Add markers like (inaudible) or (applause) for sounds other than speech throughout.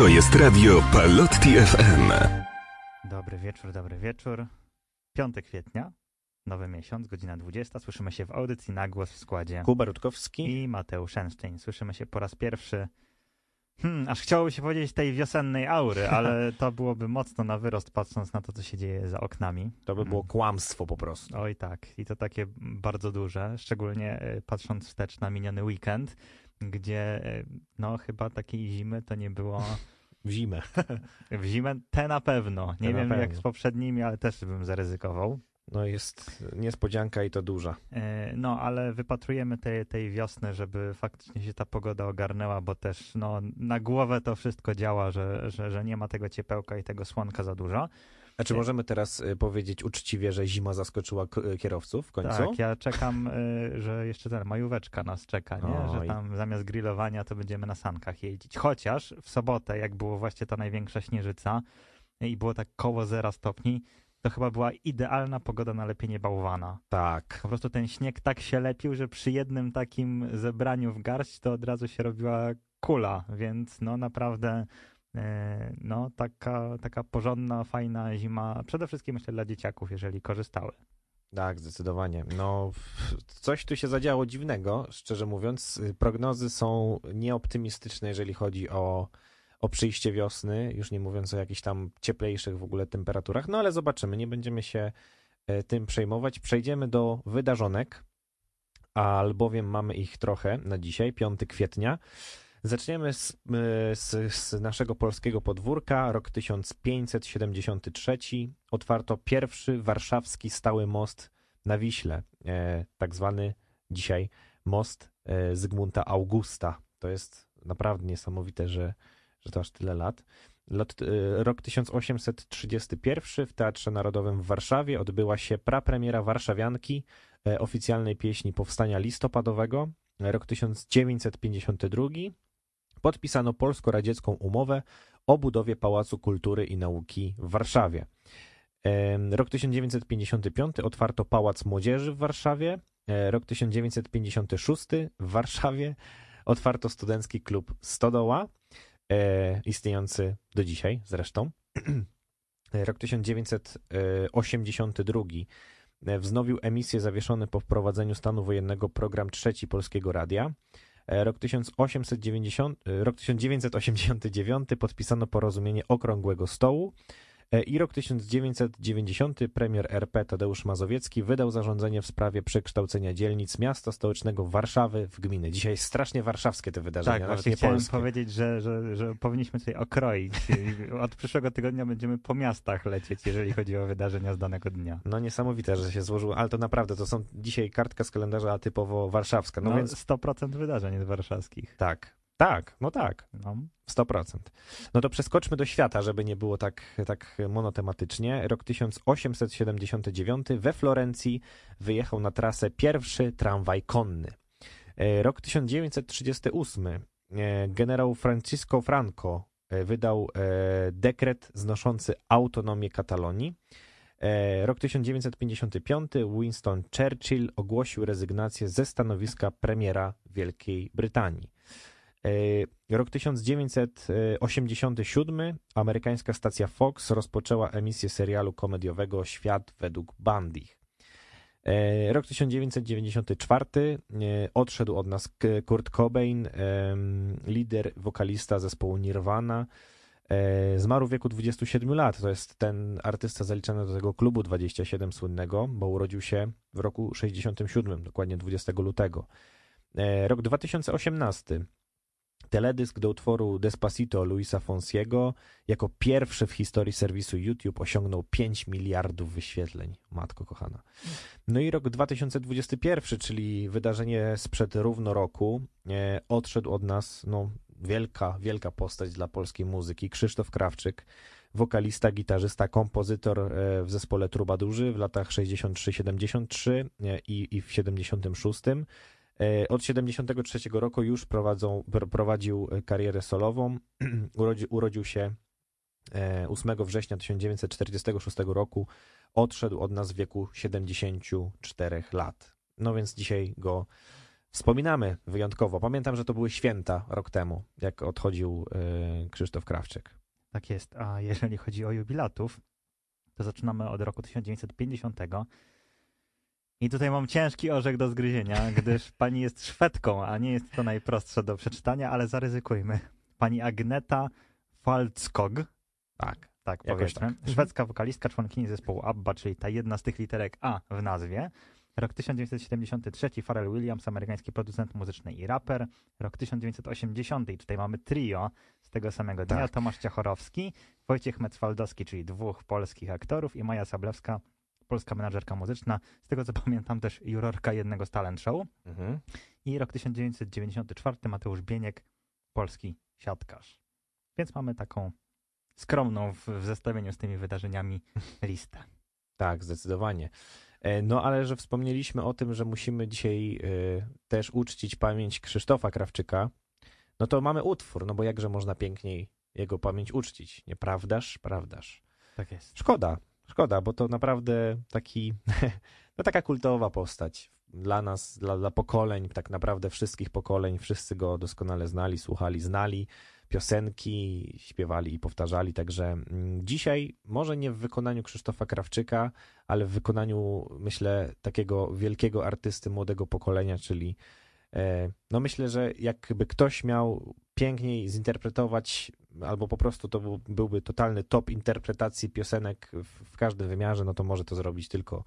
To jest radio Palotti FM. Dobry wieczór, dobry wieczór. 5 kwietnia, nowy miesiąc, godzina 20. Słyszymy się w audycji na głos w składzie. Kuba Rutkowski. I Mateusz Szensztejn. Słyszymy się po raz pierwszy. Hmm, aż chciałoby się powiedzieć tej wiosennej aury, (laughs) ale to byłoby mocno na wyrost, patrząc na to, co się dzieje za oknami. To by było kłamstwo po prostu. Oj tak, i to takie bardzo duże, szczególnie e, patrząc wstecz na miniony weekend, gdzie e, no chyba takiej zimy to nie było (laughs) W zimę. (laughs) w zimę, te na pewno. Nie Te wiem jak pewno. z poprzednimi, ale też bym zaryzykował. No jest niespodzianka i to duża. E, No, ale wypatrujemy tej, tej wiosny, żeby faktycznie się ta pogoda ogarnęła, bo też no, na głowę to wszystko działa, że, że, że nie ma tego ciepełka i tego słonka za dużo. A czy Nie. możemy teraz y, powiedzieć uczciwie, że zima zaskoczyła y, kierowców w końcu? Tak, ja czekam, y, że jeszcze ten majóweczka nas czeka, nie? że tam zamiast grillowania to będziemy na sankach jeździć. Chociaż w sobotę, jak było właśnie ta największa śnieżyca i było tak koło zera stopni, to chyba była idealna pogoda na lepienie bałwana. Tak. Po prostu ten śnieg tak się lepił, że przy jednym takim zebraniu w garść to od razu się robiła kula, więc no naprawdę no taka, taka porządna, fajna zima, przede wszystkim myślę dla dzieciaków, jeżeli korzystały. Tak, zdecydowanie. No, coś tu się zadziało dziwnego, szczerze mówiąc. Prognozy są nieoptymistyczne, jeżeli chodzi o, o przyjście wiosny, już nie mówiąc o jakichś tam cieplejszych w ogóle temperaturach, no ale zobaczymy, nie będziemy się e, tym przejmować. Przejdziemy do wydarzonek, albowiem mamy ich trochę na dzisiaj, 5 kwietnia. Zaczniemy z, e, z, z naszego polskiego podwórka. Rok 1573 otwarto pierwszy warszawski stały most na Wiśle, e, tak zwany dzisiaj most e, Zygmunta Augusta. To jest naprawdę niesamowite, że, że to aż tyle lat. Lot, rok 1831 w Teatrze Narodowym w Warszawie odbyła się prapremiera warszawianki, oficjalnej pieśni Powstania Listopadowego. Rok 1952 podpisano polsko-radziecką umowę o budowie Pałacu Kultury i Nauki w Warszawie. Rok 1955 otwarto Pałac Młodzieży w Warszawie. E, Rok 1956 w Warszawie otwarto Studencki Klub Stodoła, e, istniejący do dzisiaj zresztą. E, Rok 1982 e, wznowił emisję zawieszony po wprowadzeniu stanu wojennego program Trzeci Polskiego Radia. E, Rok, 1890, e, rok 1989 podpisano porozumienie Okrągłego Stołu i rok 1990 premier RP Tadeusz Mazowiecki wydał zarządzenie w sprawie przekształcenia dzielnic miasta stołecznego Warszawy w gminy. Dzisiaj strasznie warszawskie te wydarzenia, Tak, nawet właśnie nie chciałem polskie. powiedzieć, że, że, że powinniśmy tutaj okroić. (laughs) Od przyszłego tygodnia będziemy po miastach lecieć, jeżeli chodzi o wydarzenia z danego dnia. No niesamowite, że się złożyło, ale to naprawdę, to są dzisiaj kartka z kalendarza typowo warszawska. No, No, więc 100% wydarzeń warszawskich. tak, tak, no tak. No. 100%. No to przeskoczmy do świata, żeby nie było tak, tak monotematycznie. Rok 1879 we Florencji wyjechał na trasę pierwszy tramwaj konny. E, Rok 1938 e, generał Francisco Franco e, wydał dekret znoszący autonomię Katalonii. Rok 1955 Winston Churchill ogłosił rezygnację ze stanowiska premiera Wielkiej Brytanii. E, Rok 1987 amerykańska stacja Fox rozpoczęła emisję serialu komediowego Świat według Bandich. E, Rok 1994 e, odszedł od nas Kurt Cobain, lider, wokalista zespołu Nirvana. Zmarł w wieku 27 lat. To jest ten artysta zaliczany do tego klubu 27 słynnego, bo urodził się w roku 67, dokładnie 20 lutego. Rok 2018. Teledysk do utworu Despacito Luisa Fonsiego jako pierwszy w historii serwisu YouTube osiągnął 5 miliardów wyświetleń. Matko kochana. No i rok 2021, czyli wydarzenie sprzed równo roku, e, odszedł od nas no, wielka, wielka postać dla polskiej muzyki. Krzysztof Krawczyk, wokalista, gitarzysta, kompozytor e, w zespole Trubadurzy w latach 63-73 e, i, i w 76. E, Od 73 roku już prowadzą, pr- prowadził karierę solową. (clears throat) Urodzi, urodził się e, 8 września 1946 roku. Odszedł od nas w wieku 74 lat. No więc dzisiaj go Wspominamy wyjątkowo. Pamiętam, że to były święta rok temu, jak odchodził Krzysztof Krawczyk. Tak jest. A jeżeli chodzi o jubilatów, to zaczynamy od roku 1950. I tutaj mam ciężki orzech do zgryzienia, (laughs) gdyż pani jest Szwedką, a nie jest to najprostsze do przeczytania, ale zaryzykujmy. Pani Agneta Falckog. Tak. Tak, powiedzmy. tak. Szwedzka wokalistka, członkini zespołu ABBA, czyli ta jedna z tych literek A w nazwie. Rok 1973, Pharrell Williams, amerykański producent muzyczny i raper. Rok 1980, i tutaj mamy trio z tego samego dnia, Tak. Tomasz Ciachorowski, Wojciech Mecwaldowski, czyli dwóch polskich aktorów i Maja Sablewska, polska menadżerka muzyczna. Z tego co (laughs) pamiętam też jurorka jednego z talent show. Mhm. I rok 1994, Mateusz Bieniek, polski siatkarz. Więc mamy taką skromną w, w zestawieniu z tymi wydarzeniami (laughs) listę. Tak, zdecydowanie. E, No ale że wspomnieliśmy o tym, że musimy dzisiaj y, też uczcić pamięć Krzysztofa Krawczyka, no to mamy utwór, no bo jakże można piękniej jego pamięć uczcić, nieprawdaż? Prawdaż. Tak jest. Szkoda, szkoda, bo to naprawdę taki, (laughs) no taka kultowa postać dla nas, dla, dla pokoleń, tak naprawdę wszystkich pokoleń, wszyscy go doskonale znali, słuchali, znali piosenki, śpiewali i powtarzali, także mm, dzisiaj może nie w wykonaniu Krzysztofa Krawczyka, ale w wykonaniu, myślę, takiego wielkiego artysty młodego pokolenia, czyli e, no myślę, że jakby ktoś miał piękniej zinterpretować, albo po prostu to był, byłby totalny top interpretacji piosenek w, w każdym wymiarze, no to może to zrobić tylko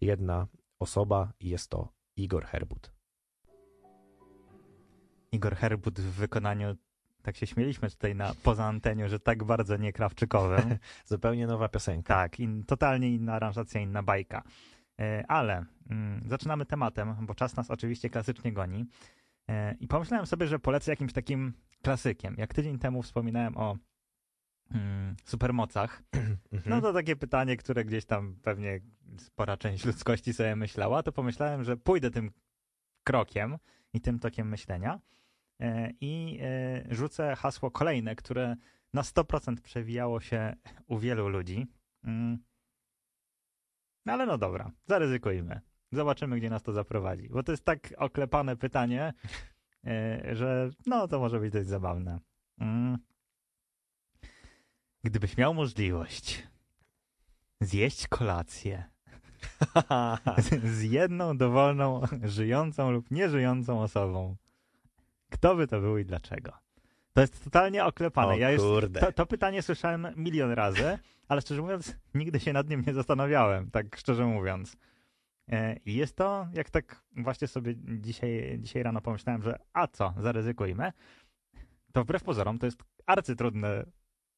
jedna osoba i jest to Igor Herbut. Igor Herbut w wykonaniu, tak się śmieliśmy tutaj na poza anteniu, że tak bardzo nie krawczykowym. (laughs) Zupełnie nowa piosenka. tak, in, totalnie inna aranżacja, inna bajka. E, ale mm, zaczynamy tematem, bo czas nas oczywiście klasycznie goni. E, I pomyślałem sobie, że polecę jakimś takim klasykiem. Jak tydzień temu wspominałem o mm, supermocach, (clears throat) Mhm. No to takie pytanie, które gdzieś tam pewnie spora część ludzkości sobie myślała, to pomyślałem, że pójdę tym krokiem i tym tokiem myślenia e, i e, rzucę hasło kolejne, które na 100% przewijało się u wielu ludzi. Mm. No ale no dobra, zaryzykujmy. Zobaczymy, gdzie nas to zaprowadzi. Bo to jest tak oklepane pytanie, że no to może być dość zabawne. Mm. Gdybyś miał możliwość zjeść kolację z, jedną dowolną, żyjącą lub nieżyjącą osobą, kto by to był i dlaczego? To jest totalnie oklepane. O ja już kurde. to, to pytanie słyszałem milion razy, ale szczerze mówiąc, nigdy się nad nim nie zastanawiałem, tak szczerze mówiąc. E, I jest to, jak tak właśnie sobie dzisiaj, dzisiaj rano pomyślałem, że a co, zaryzykujmy, to wbrew pozorom to jest arcytrudne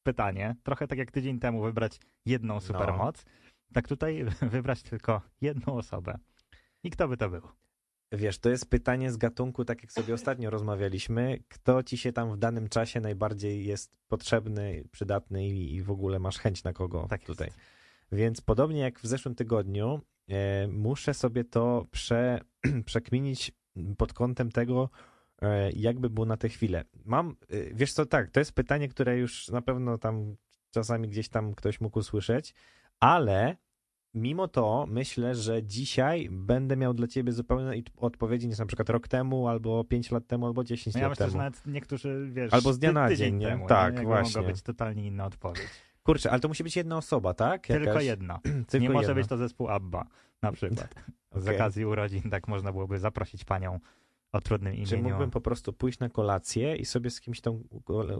pytanie. Trochę tak jak tydzień temu wybrać jedną supermoc, tak tutaj (laughs) wybrać tylko jedną osobę. I kto by to był? Wiesz, to jest pytanie z gatunku, tak jak sobie ostatnio rozmawialiśmy, kto ci się tam w danym czasie najbardziej jest potrzebny, przydatny i, i w ogóle masz chęć na kogo Tak tutaj. Więc podobnie jak w zeszłym tygodniu, e, muszę sobie to prze, (clears throat) przekminić pod kątem tego, e, jakby było na tę chwilę. Mam, e, wiesz co, tak, to jest pytanie, które już na pewno tam czasami gdzieś tam ktoś mógł usłyszeć, ale mimo to myślę, że dzisiaj będę miał dla ciebie zupełnie odpowiedzi niż na przykład rok temu, albo 5 lat temu, albo 10 No ja lat myślę, temu. że nawet niektórzy, wiesz, Albo z dnia ty- na dzień, nie? Temu, Tak, Jakby właśnie. mogła być totalnie inna odpowiedź. Kurczę, ale to musi być jedna osoba, tak? Tylko Jakaś- jedna. (clears throat) Tylko nie może jedna. być to zespół ABBA na przykład. (laughs) Z Okej. okazji urodzin tak można byłoby zaprosić panią o trudnym Czy imieniu. mógłbym po prostu pójść na kolację i sobie z kimś tą,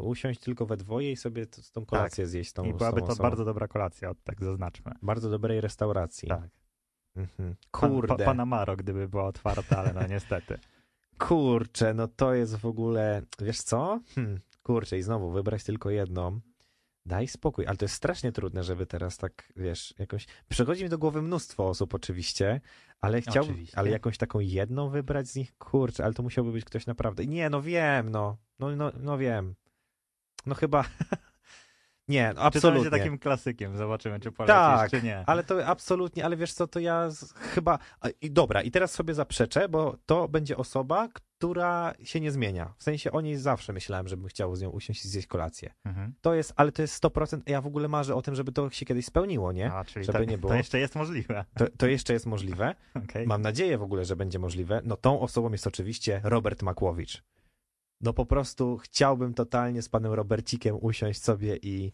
usiąść tylko we dwoje i sobie t- tą kolację zjeść z tą, I z byłaby tą to bardzo dobra kolacja, tak zaznaczmy. bardzo dobrej restauracji. Tak. Mhm. Pan, Kurde, pa, Panamaro, gdyby była otwarta, ale no niestety. (laughs) kurczę, no to jest w ogóle, wiesz co? Hmm. Kurczę, i znowu wybrać tylko jedną. Daj spokój, ale to jest strasznie trudne, żeby teraz tak, wiesz, jakąś... Przychodzi mi do głowy mnóstwo osób oczywiście, ale chciałbym, Oczywiście. ale jakąś taką jedną wybrać z nich, kurczę, ale to musiałby być ktoś naprawdę... Nie, no wiem, no, no, no, no wiem. No chyba... (laughs) nie, no Czy to absolutnie. będzie takim klasykiem? Zobaczymy, czy polecisz, Tak, czy nie. Ale to absolutnie, ale wiesz co, to ja z, chyba. I dobra, i teraz sobie zaprzeczę, bo to będzie osoba, która się nie zmienia. W sensie o niej zawsze myślałem, żebym chciał z nią usiąść i zjeść kolację. Mhm. To jest, ale to jest 100%, ja w ogóle marzę o tym, żeby to się kiedyś spełniło, nie? A, czyli Żeby to, nie było. to jeszcze jest możliwe. To, to jeszcze jest możliwe. (laughs) Okej. Mam nadzieję w ogóle, że będzie możliwe. No tą osobą jest oczywiście Robert Makłowicz. No po prostu chciałbym totalnie z panem Robercikiem usiąść sobie i,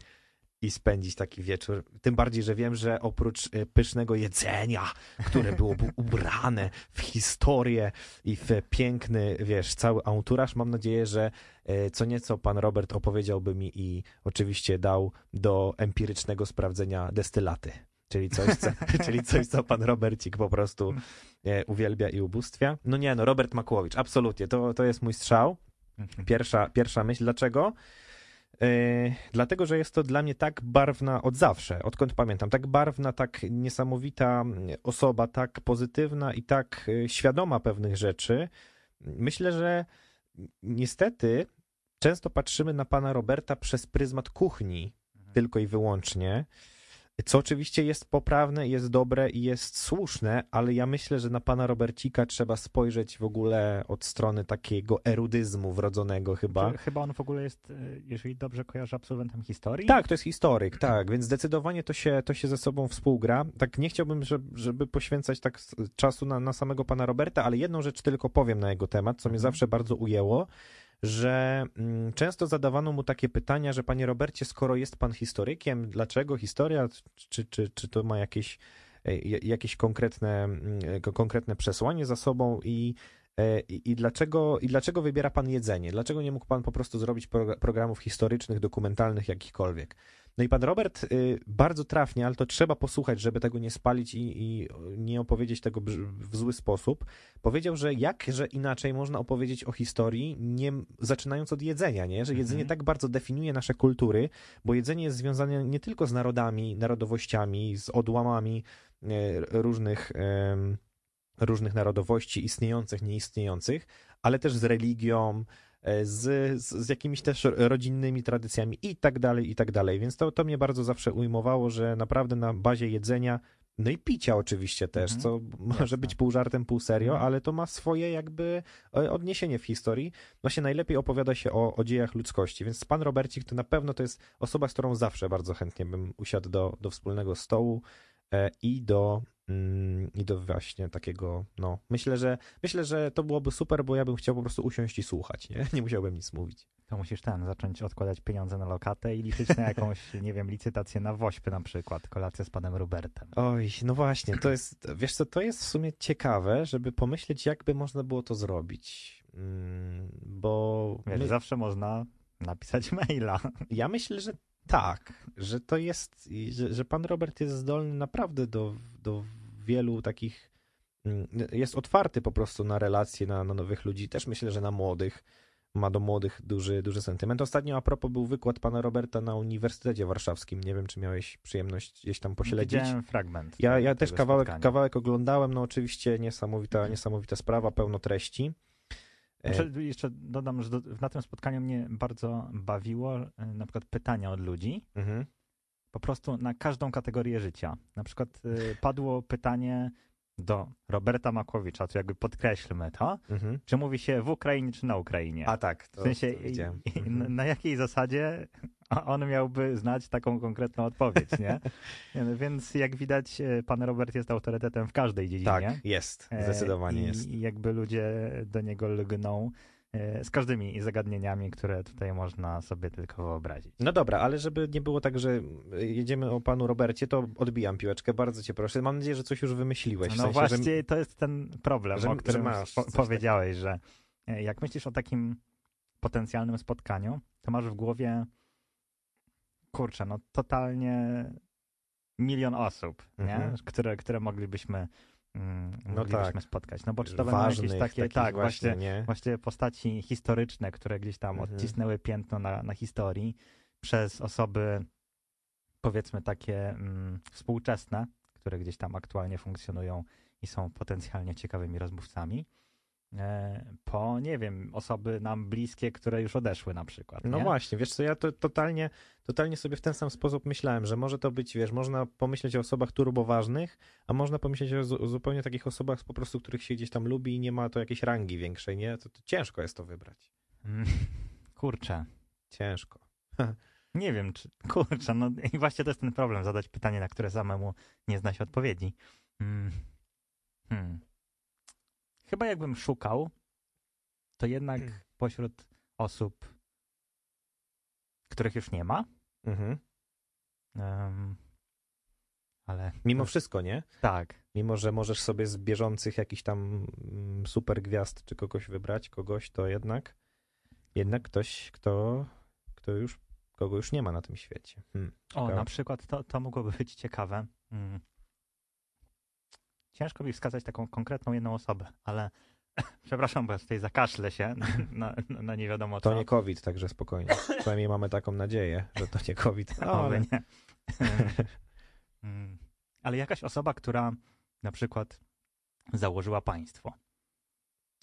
i spędzić taki wieczór. Tym bardziej, że wiem, że oprócz y, pysznego jedzenia, które byłoby ubrane w historię i w piękny, wiesz, cały anturaż, mam nadzieję, że y, co nieco pan Robert opowiedziałby mi i oczywiście dał do empirycznego sprawdzenia destylaty. Czyli coś, co, (laughs) czyli coś, co pan Robercik po prostu e, uwielbia i ubóstwia. No nie, no Robert Makłowicz, absolutnie, to, to jest mój strzał. (laughs) Pierwsza, pierwsza myśl. Dlaczego? E, dlatego, że jest to dla mnie tak barwna od zawsze, odkąd pamiętam, tak barwna, tak niesamowita osoba, tak pozytywna i tak e, świadoma pewnych rzeczy. Myślę, że niestety często patrzymy na pana Roberta przez pryzmat kuchni, tylko i wyłącznie. Co oczywiście jest poprawne, jest dobre i jest słuszne, ale ja myślę, że na pana Robercika trzeba spojrzeć w ogóle od strony takiego erudyzmu wrodzonego chyba. Chyba on w ogóle jest, y, jeżeli dobrze kojarzę, absolwentem historii? Tak, to jest historyk, tak, więc zdecydowanie to się, to się ze sobą współgra. Tak nie chciałbym, żeby, poświęcać tak czasu na, na samego pana Roberta, ale jedną rzecz tylko powiem na jego temat, co mnie Mhm. zawsze bardzo ujęło, że mm, często zadawano mu takie pytania, że panie Robercie, skoro jest pan historykiem, dlaczego historia, czy, czy, czy to ma jakieś, e, jakieś konkretne, mm, ko- konkretne przesłanie za sobą i E, I, i, dlaczego, I dlaczego wybiera pan jedzenie? Dlaczego nie mógł pan po prostu zrobić pro, programów historycznych, dokumentalnych, jakichkolwiek? No i pan Robert y, bardzo trafnie, ale to trzeba posłuchać, żeby tego nie spalić i, i nie opowiedzieć tego w zły sposób. Powiedział, że jakże inaczej można opowiedzieć o historii, nie, zaczynając od jedzenia, nie? że jedzenie Mhm. tak bardzo definiuje nasze kultury, bo jedzenie jest związane nie tylko z narodami, narodowościami, z odłamami e, różnych. różnych narodowości istniejących, nieistniejących, ale też z religią, z, z, z jakimiś też rodzinnymi tradycjami i tak dalej, i tak dalej. Więc to, to mnie bardzo zawsze ujmowało, że naprawdę na bazie jedzenia, no i picia oczywiście też, Mhm. co może Jasne. być pół żartem, pół serio, Mhm. ale to ma swoje jakby e, odniesienie w historii. Właśnie najlepiej opowiada się o, o dziejach ludzkości, więc pan Robercik to na pewno to jest osoba, z którą zawsze bardzo chętnie bym usiadł do, do wspólnego stołu e, i do i do właśnie takiego, no, myślę, że myślę, że to byłoby super, bo ja bym chciał po prostu usiąść i słuchać, nie? (laughs) Nie musiałbym nic mówić. To musisz ten, zacząć odkładać pieniądze na lokatę i liczyć na jakąś, (laughs) nie wiem, licytację na wośpy na przykład, kolację z panem Robertem. Oj, no właśnie, to jest, wiesz co, to jest w sumie ciekawe, żeby pomyśleć, jakby można było to zrobić, Mm, bo Wiesz, my, zawsze można napisać (laughs) maila. ja myślę, że tak, że to jest, że, że pan Robert jest zdolny naprawdę do, do wielu takich, mm, jest otwarty po prostu na relacje, na, na nowych ludzi, też myślę, że na młodych, ma do młodych duży, duży sentyment. Ostatnio a propos był wykład pana Roberta na Uniwersytecie Warszawskim, nie wiem, czy miałeś przyjemność gdzieś tam pośledzić. Widziałem fragment. Ja, ja też kawałek, spotkania. kawałek oglądałem, no oczywiście niesamowita, niesamowita sprawa, pełno treści. Znaczy, jeszcze dodam, że do, na tym spotkaniu mnie bardzo bawiło e, na przykład pytania od ludzi, mhm. po prostu na każdą kategorię życia. Na przykład y, padło pytanie do Roberta Makłowicza, to jakby podkreślmy to, Mhm. czy mówi się w Ukrainie, czy na Ukrainie. A tak, w to, sensie, to widziałem. i- i- Mhm. na, na jakiej zasadzie on miałby znać taką konkretną odpowiedź, (laughs) nie? No, Więc jak widać, e, pan Robert jest autorytetem w każdej dziedzinie. Tak, jest, E, zdecydowanie i, jest. I jakby ludzie do niego lgną e, z każdymi zagadnieniami, które tutaj można sobie tylko wyobrazić. No dobra, ale żeby nie było tak, że jedziemy o panu Robercie, to odbijam piłeczkę, bardzo cię proszę. Mam nadzieję, że coś już wymyśliłeś. w No sensie, właśnie, że... to jest ten problem, że- o że którym masz po- powiedziałeś, że e, jak myślisz o takim potencjalnym spotkaniu, to masz w głowie, kurczę, no totalnie milion osób, Mhm. nie? Które, które moglibyśmy, mm, No moglibyśmy tak. spotkać. No bo czy to będą jakieś takie, tak, właśnie, właśnie, nie? właśnie postaci historyczne, które gdzieś tam Mhm. odcisnęły piętno na, na historii przez osoby, powiedzmy takie mm, współczesne, które gdzieś tam aktualnie funkcjonują i są potencjalnie ciekawymi rozmówcami. E, po, nie wiem, osoby nam bliskie, które już odeszły na przykład. No nie? właśnie, wiesz co, ja to totalnie, totalnie sobie w ten sam sposób myślałem, że może to być, wiesz, można pomyśleć o osobach turboważnych, a można pomyśleć o, zu- o zupełnie takich osobach po prostu, których się gdzieś tam lubi i nie ma to jakiejś rangi większej, nie? To, to ciężko jest to wybrać. Mm, (laughs) Kurczę. Ciężko. (laughs) Nie wiem, czy. Kurczę, no i właśnie to jest ten problem, zadać pytanie, na które samemu nie zna się odpowiedzi. Mm. Hmm. Chyba jakbym szukał, to jednak pośród osób, których już nie ma, Mhm. em, ale Mimo wszystko, nie? tak, Mimo, że możesz sobie z bieżących jakiś tam mm, super gwiazd czy kogoś wybrać, kogoś, to jednak, jednak ktoś, kto, kto już, kogo już nie ma na tym świecie. Hmm. O, na przykład to, to mogłoby być ciekawe. Mm. Ciężko mi wskazać taką konkretną jedną osobę, ale (laughs) przepraszam, bo tutaj zakaszlę się na, na, na nie wiadomo co. To nie COVID, także spokojnie. Przynajmniej mamy taką nadzieję, że to nie COVID. (laughs) No, ale... nie. (laughs) Mm. ale jakaś osoba, która na przykład założyła państwo.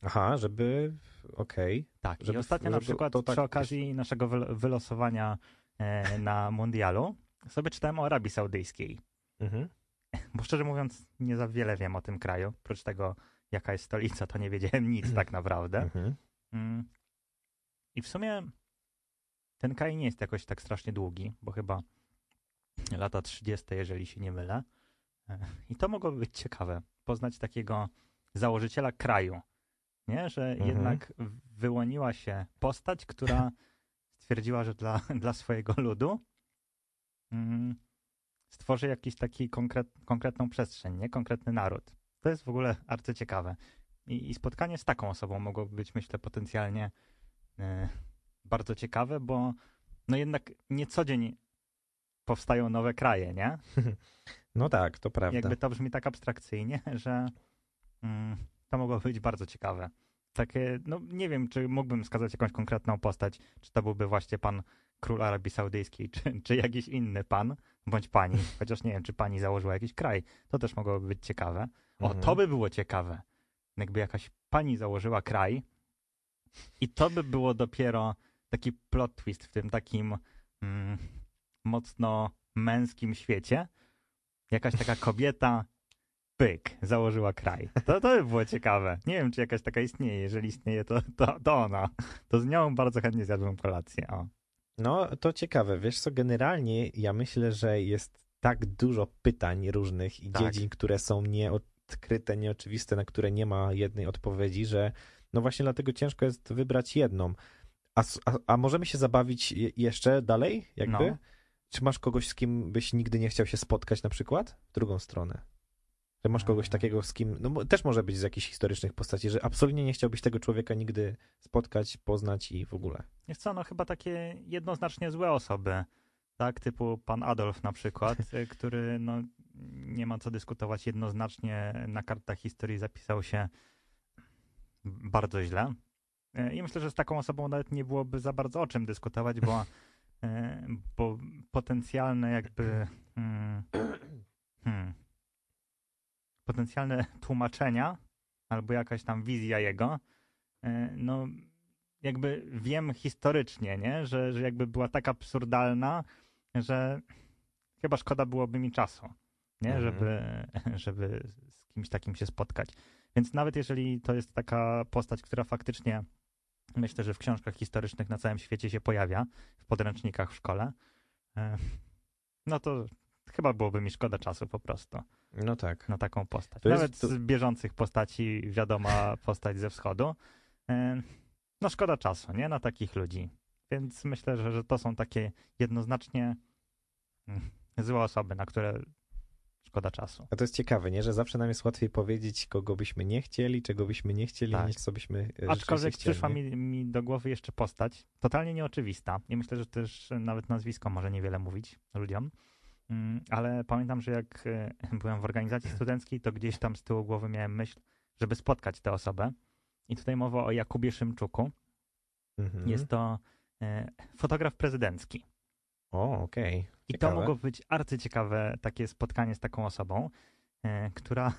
Aha, żeby, okej. Tak, Żeby- i ostatnio na przykład to tak- przy okazji naszego wyl- wylosowania e, na mundialu sobie czytałem o Arabii Saudyjskiej. Mhm. Bo szczerze mówiąc, nie za wiele wiem o tym kraju. Oprócz tego, jaka jest stolica, to nie wiedziałem nic (clears throat) tak naprawdę. Mhm. Mm. I w sumie ten kraj nie jest jakoś tak strasznie długi, bo chyba lata 30., jeżeli się nie mylę. E, I to mogłoby być ciekawe. Poznać takiego założyciela kraju. Nie? Że Mhm. jednak wyłoniła się postać, która (laughs) stwierdziła, że dla, dla swojego ludu mm, stworzy jakiś taki konkret, konkretną przestrzeń, nie? konkretny naród. To jest w ogóle arcyciekawe. I, I spotkanie z taką osobą mogłoby być, myślę, potencjalnie e, bardzo ciekawe, bo no jednak nie co dzień powstają nowe kraje, nie? (laughs) No tak, to prawda. Jakby to brzmi tak abstrakcyjnie, (laughs) że mm, to mogło być bardzo ciekawe. Takie, no nie wiem, czy mógłbym wskazać jakąś konkretną postać, czy to byłby właśnie pan król Arabii Saudyjskiej, czy, czy jakiś inny pan, bądź pani, chociaż nie wiem, czy pani założyła jakiś kraj. To też mogłoby być ciekawe. O, Mhm. to by było ciekawe. Jakby jakaś pani założyła kraj i to by było dopiero taki plot twist w tym takim mm, mocno męskim świecie. Jakaś taka kobieta, pyk, założyła kraj. To, to by było ciekawe. Nie wiem, czy jakaś taka istnieje. Jeżeli istnieje, to, to, to ona. To z nią bardzo chętnie zjadłbym kolację. O. No, to ciekawe. Wiesz co, generalnie ja myślę, że jest tak dużo pytań różnych i Tak. dziedzin, które są nieodkryte, nieoczywiste, na które nie ma jednej odpowiedzi, że no właśnie dlatego ciężko jest wybrać jedną. A, a, a możemy się zabawić je, jeszcze dalej, jakby? No. Czy masz kogoś, z kim byś nigdy nie chciał się spotkać na przykład? W drugą stronę. Że masz kogoś takiego, z kim, no też może być z jakichś historycznych postaci, że absolutnie nie chciałbyś tego człowieka nigdy spotkać, poznać i w ogóle. Wiesz co, no chyba takie jednoznacznie złe osoby, tak, typu pan Adolf na przykład, (laughs) y, który no nie ma co dyskutować jednoznacznie na kartach historii zapisał się bardzo źle. Y, I myślę, że z taką osobą nawet nie byłoby za bardzo o czym dyskutować, bo, (laughs) y, bo potencjalne jakby mm, hmm, potencjalne tłumaczenia albo jakaś tam wizja jego, y, no jakby wiem historycznie, nie? Że, że jakby była tak absurdalna, że chyba szkoda byłoby mi czasu, nie? Mhm. Żeby, (laughs) żeby z kimś takim się spotkać. Więc nawet jeżeli to jest taka postać, która faktycznie myślę, że w książkach historycznych na całym świecie się pojawia, w podręcznikach w szkole, e, no to chyba byłoby mi szkoda czasu po prostu No tak. na taką postać. To jest- Nawet to- z bieżących postaci wiadoma (laughs) postać ze wschodu. E, No szkoda czasu, nie? Na takich ludzi. Więc myślę, że, że to są takie jednoznacznie mm, złe osoby, na które szkoda czasu. A to jest ciekawe, nie? Że zawsze nam jest łatwiej powiedzieć, kogo byśmy nie chcieli, czego byśmy nie chcieli, Tak. niż co byśmy e, Aczkolwiek chcieli, przyszła mi, mi do głowy jeszcze postać, totalnie nieoczywista. I myślę, że też nawet nazwisko może niewiele mówić ludziom. Mm, Ale pamiętam, że jak e, (laughs) byłem w organizacji studenckiej, to gdzieś tam z tyłu głowy miałem myśl, żeby spotkać tę osobę. I tutaj mowa o Jakubie Szymczuku. Mhm. Jest to e, fotograf prezydencki. O, okej. I Ciekawe. to mogło być arcyciekawe takie spotkanie z taką osobą, e, która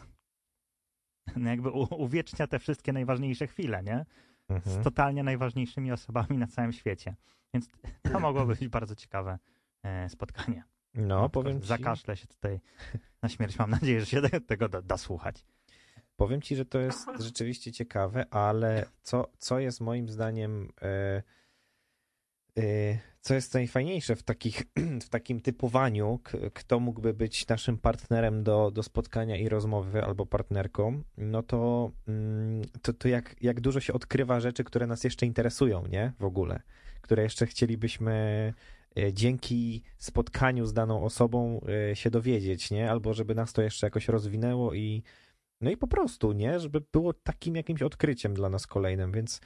(laughs) no jakby uwiecznia te wszystkie najważniejsze chwile, nie? Z Mhm. totalnie najważniejszymi osobami na całym świecie. Więc to (clears throat) mogło być bardzo ciekawe spotkanie. No, powiem ci, Zakaszlę się tutaj na śmierć. Mam nadzieję, że się te- tego da, da słuchać. powiem ci, że to jest rzeczywiście ciekawe, ale co, co jest moim zdaniem, e, e, co jest najfajniejsze w, takich, (clears throat) w takim typowaniu, k, kto mógłby być naszym partnerem do, do spotkania i rozmowy albo partnerką, no to, mm, to, to jak, jak dużo się odkrywa rzeczy, które nas jeszcze interesują, nie? W ogóle, które jeszcze chcielibyśmy dzięki spotkaniu z daną osobą e, się dowiedzieć, nie? Albo żeby nas to jeszcze jakoś rozwinęło i no i po prostu, nie? Żeby było takim jakimś odkryciem dla nas kolejnym, więc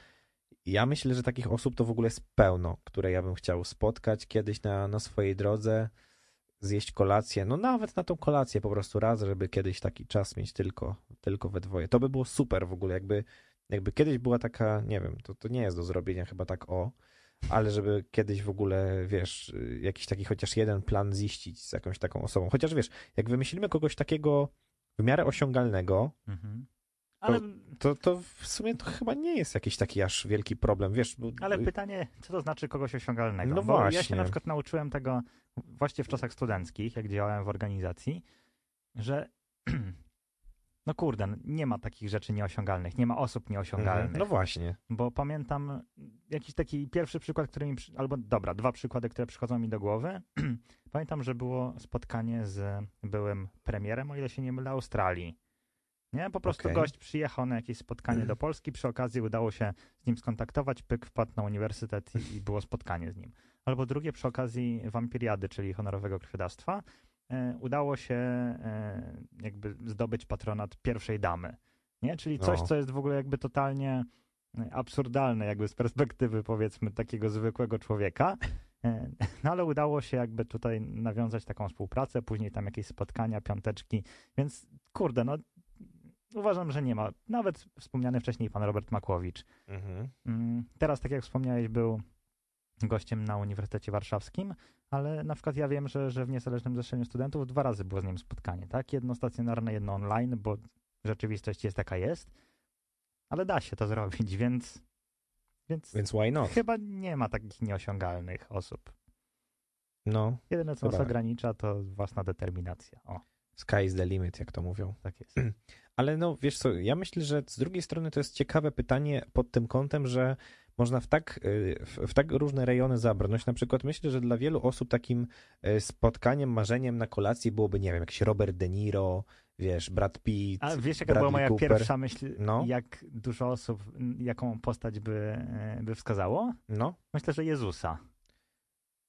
ja myślę, że takich osób to w ogóle jest pełno, które ja bym chciał spotkać kiedyś na, na swojej drodze, zjeść kolację, no nawet na tą kolację po prostu raz, żeby kiedyś taki czas mieć tylko, tylko we dwoje. To by było super w ogóle, jakby, jakby kiedyś była taka, nie wiem, to, to nie jest do zrobienia chyba tak o, ale żeby kiedyś w ogóle, wiesz, jakiś taki chociaż jeden plan ziścić z jakąś taką osobą. Chociaż wiesz, jak wymyślimy kogoś takiego w miarę osiągalnego, Mhm. Ale, to, to w sumie to chyba nie jest jakiś taki aż wielki problem, wiesz. Bo, ale pytanie, co to znaczy kogoś osiągalnego? No Bo ja się właśnie. na przykład nauczyłem tego właśnie w czasach studenckich, jak działałem w organizacji, że (clears throat) no kurde, nie ma takich rzeczy nieosiągalnych, nie ma osób nieosiągalnych. Mhm. No właśnie. Bo pamiętam jakiś taki pierwszy przykład, który mi, albo dobra, dwa przykłady, które przychodzą mi do głowy. (clears throat) pamiętam, że było spotkanie z byłym premierem, o ile się nie mylę, Australii. Nie, po prostu Okej. gość przyjechał na jakieś spotkanie do (clears throat) Polski, przy okazji udało się z nim skontaktować, pyk wpadł na uniwersytet i, i było spotkanie z nim. Albo drugie przy okazji wampiriady, czyli honorowego krwiodawstwa, udało się e, jakby zdobyć patronat pierwszej damy. Nie? Czyli coś, O. co jest w ogóle jakby totalnie e, absurdalne jakby z perspektywy powiedzmy takiego zwykłego człowieka. E, (laughs) No ale udało się jakby tutaj nawiązać taką współpracę, później tam jakieś spotkania, piąteczki, więc kurde, no uważam, że nie ma. Nawet wspomniany wcześniej pan Robert Makłowicz. Mhm. Mm, Teraz, tak jak wspomniałeś, był gościem na Uniwersytecie Warszawskim, ale na przykład ja wiem, że, że w Niezależnym Zrzeszeniu Studentów dwa razy było z nim spotkanie, tak? Jedno stacjonarne, jedno online, bo rzeczywistość jest taka jest, ale da się to zrobić, (laughs) więc, więc, Więc why not? chyba nie ma takich nieosiągalnych osób. No, Jedyne, co nas Chyba. ogranicza, to własna determinacja. O, sky is the limit, jak to mówią. tak jest. (clears throat) Ale no, wiesz co, ja myślę, że z drugiej strony to jest ciekawe pytanie pod tym kątem, że można w tak, y, w, w tak różne rejony zabrnąć. Na przykład myślę, że dla wielu osób takim y, spotkaniem, marzeniem na kolacji byłoby, nie wiem, jakiś Robert De Niro, wiesz, Brad Pitt, A wiesz, jaka Bradley była moja Cooper. pierwsza myśl, No. jak dużo osób, jaką postać by, e, by wskazało? No, Myślę, że Jezusa.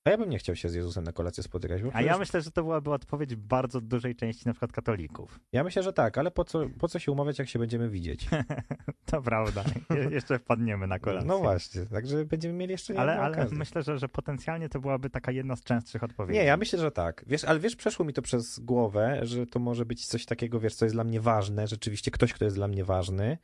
A ja bym nie chciał się z Jezusem na kolację spotykać. A ja jest- myślę, że to byłaby odpowiedź bardzo dużej części na przykład katolików. ja myślę, że tak, ale po co, po co się umawiać, jak się będziemy widzieć? (laughs) to prawda. Je- jeszcze wpadniemy na kolację. No właśnie, także będziemy mieli jeszcze Ale, ale okazję. myślę, że, że potencjalnie to byłaby taka jedna z częstszych odpowiedzi. Nie, ja myślę, że tak. Wiesz, ale wiesz, przeszło mi to przez głowę, że to może być coś takiego, wiesz, co jest dla mnie ważne, rzeczywiście ktoś, kto jest dla mnie ważny.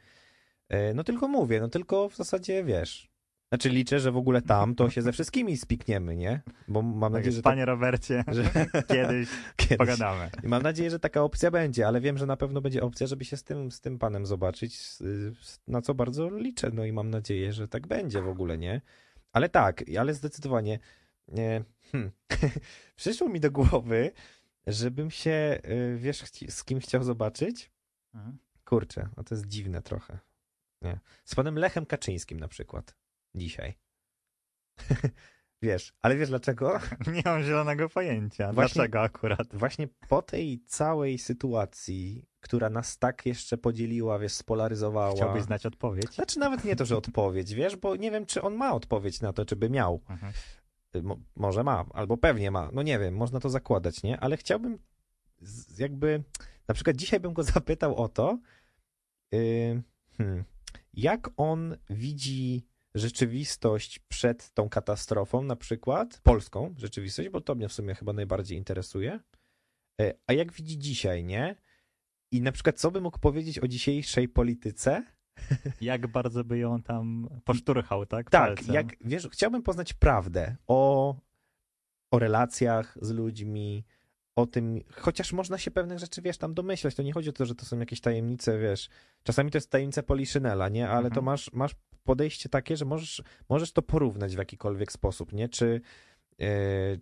E, No tylko mówię, no tylko w zasadzie, wiesz, znaczy liczę, że w ogóle tam to się ze wszystkimi spikniemy, nie? Bo mam Tak nadzieję, że, Panie Robercie, (laughs) że (laughs) kiedyś (laughs) kiedyś. pogadamy. I mam nadzieję, że taka opcja będzie, ale wiem, że na pewno będzie opcja, żeby się z tym, z tym panem zobaczyć, na co bardzo liczę. No i mam nadzieję, że tak będzie w ogóle, nie? Ale tak, ale zdecydowanie nie, hmm, przyszło mi do głowy, żebym się, y, wiesz, z kim chciał zobaczyć? Mhm. Kurczę, a to jest dziwne trochę. Nie. Z panem Lechem Kaczyńskim na przykład. Dzisiaj. (laughs) wiesz, ale wiesz dlaczego? (laughs) Nie mam zielonego pojęcia. Właśnie- Dlaczego akurat? Właśnie po tej całej sytuacji, która nas tak jeszcze podzieliła, wiesz, spolaryzowała. Chciałbyś znać odpowiedź? Znaczy nawet nie to, że odpowiedź, (laughs) wiesz, bo nie wiem, czy on ma odpowiedź na to, czy by miał. Mhm. Y, Mo może ma, albo pewnie ma. No nie wiem, można to zakładać, nie? Ale chciałbym jakby, na przykład dzisiaj bym go zapytał o to, yy, hmm, jak on widzi rzeczywistość przed tą katastrofą, na przykład polską rzeczywistość, bo to mnie w sumie chyba najbardziej interesuje, Yy, a jak widzi dzisiaj, nie? I na przykład co by mógł powiedzieć o dzisiejszej polityce, (laughs) Jak bardzo by ją tam poszturchał, tak? Tak, Palcem. jak wiesz, chciałbym poznać prawdę o, o relacjach z ludźmi, o tym, chociaż można się pewnych rzeczy, wiesz, tam domyślać, to nie chodzi o to, że to są jakieś tajemnice, wiesz, czasami to jest tajemnica Poliszynela, nie, ale Mhm. to masz, masz podejście takie, że możesz, możesz to porównać w jakikolwiek sposób, nie, czy, e,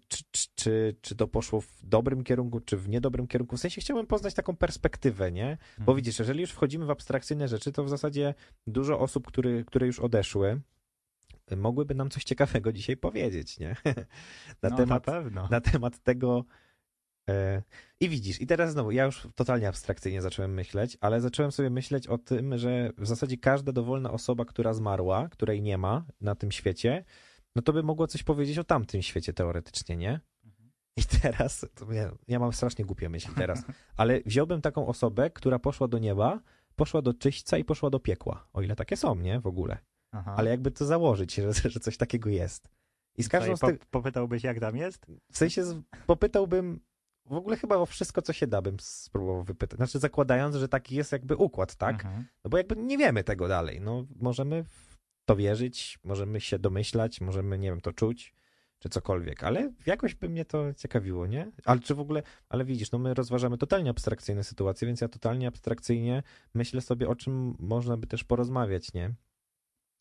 czy, czy, czy, czy to poszło w dobrym kierunku, czy w niedobrym kierunku, w sensie chciałbym poznać taką perspektywę, nie, bo Mhm. widzisz, jeżeli już wchodzimy w abstrakcyjne rzeczy, to w zasadzie dużo osób, który, które już odeszły, mogłyby nam coś ciekawego (laughs) dzisiaj powiedzieć, nie? (laughs) Na no, temat na na temat tego. E, I widzisz, i teraz znowu, ja już totalnie abstrakcyjnie zacząłem myśleć, ale zacząłem sobie myśleć o tym, że w zasadzie każda dowolna osoba, która zmarła, której nie ma na tym świecie, no to by mogła coś powiedzieć o tamtym świecie teoretycznie, nie? I teraz, ja, ja mam strasznie głupie myśli teraz, ale wziąłbym taką osobę, która poszła do nieba, poszła do czyśćca i poszła do piekła. O ile takie są, nie? W ogóle. Aha. Ale jakby to założyć, że, że coś takiego jest. I z każdą z tych, po, popytałbyś, jak tam jest? w sensie popytałbym w ogóle chyba o wszystko, co się da, bym spróbował wypytać. Znaczy zakładając, że taki jest jakby układ, tak? Mhm. No bo jakby nie wiemy tego dalej. No możemy w to wierzyć, możemy się domyślać, możemy, nie wiem, to czuć, czy cokolwiek, ale jakoś by mnie to ciekawiło, nie? Ale czy w ogóle, ale widzisz, no my rozważamy totalnie abstrakcyjne sytuacje, więc ja totalnie abstrakcyjnie myślę sobie, o czym można by też porozmawiać, nie?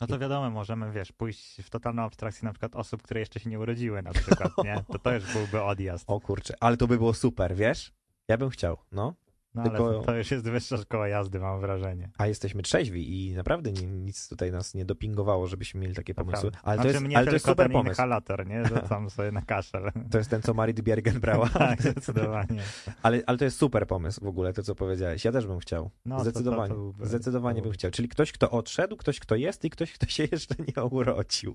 No to wiadomo, możemy, wiesz, pójść w totalną abstrakcję na przykład osób, które jeszcze się nie urodziły na przykład, nie? To to już byłby odjazd. O kurczę, ale to by było super, wiesz? Ja bym chciał, no. No tylko- ale to, to już jest wyższa szkoła jazdy, mam wrażenie. A jesteśmy trzeźwi i naprawdę ni- nic tutaj nas nie dopingowało, żebyśmy mieli takie To pomysły. Ale to znaczy jest, mnie ale to jest super ten pomysł. inhalator, nie? (laughs) Sobie na kaszel. To jest ten, co Marit Biergen brała. (laughs) tak, zdecydowanie. Ale, ale to jest super pomysł w ogóle, to co powiedziałeś. Ja też bym chciał. No, to- Zdecydowanie. to- to byłby- Zdecydowanie to bym chciał. Czyli ktoś, kto odszedł, ktoś, kto jest i ktoś, kto się (laughs) jeszcze nie urodził.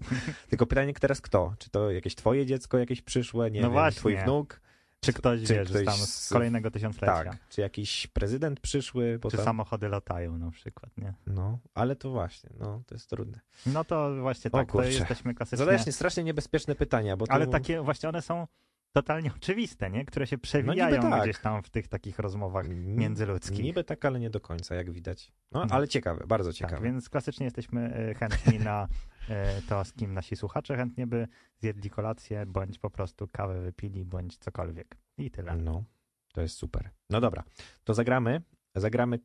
Tylko pytanie teraz kto? Czy to jakieś twoje dziecko, jakieś przyszłe, nie No wiem, właśnie. twój wnuk? Czy ktoś, czy wiesz, ktoś tam z- kolejnego tysiąclecia? Tak. Czy jakiś prezydent przyszły? Bo Czy samochody latają na przykład, nie? No, ale to właśnie, no, to jest trudne. No to właśnie O tak, to kurczę. jesteśmy klasycznie... Zadajesz nie strasznie niebezpieczne pytania, bo. Ale takie właśnie one są totalnie oczywiste, nie? Które się przewijają tak. gdzieś tam w tych takich rozmowach międzyludzkich. Niby tak, ale nie do końca, jak widać. No, No. ale ciekawe, bardzo Tak, ciekawe. więc klasycznie jesteśmy e, chętni na e, to, z kim nasi słuchacze chętnie by zjedli kolację, bądź po prostu kawę wypili, bądź cokolwiek. I tyle. No, to jest super. No dobra, to zagramy. Zagramy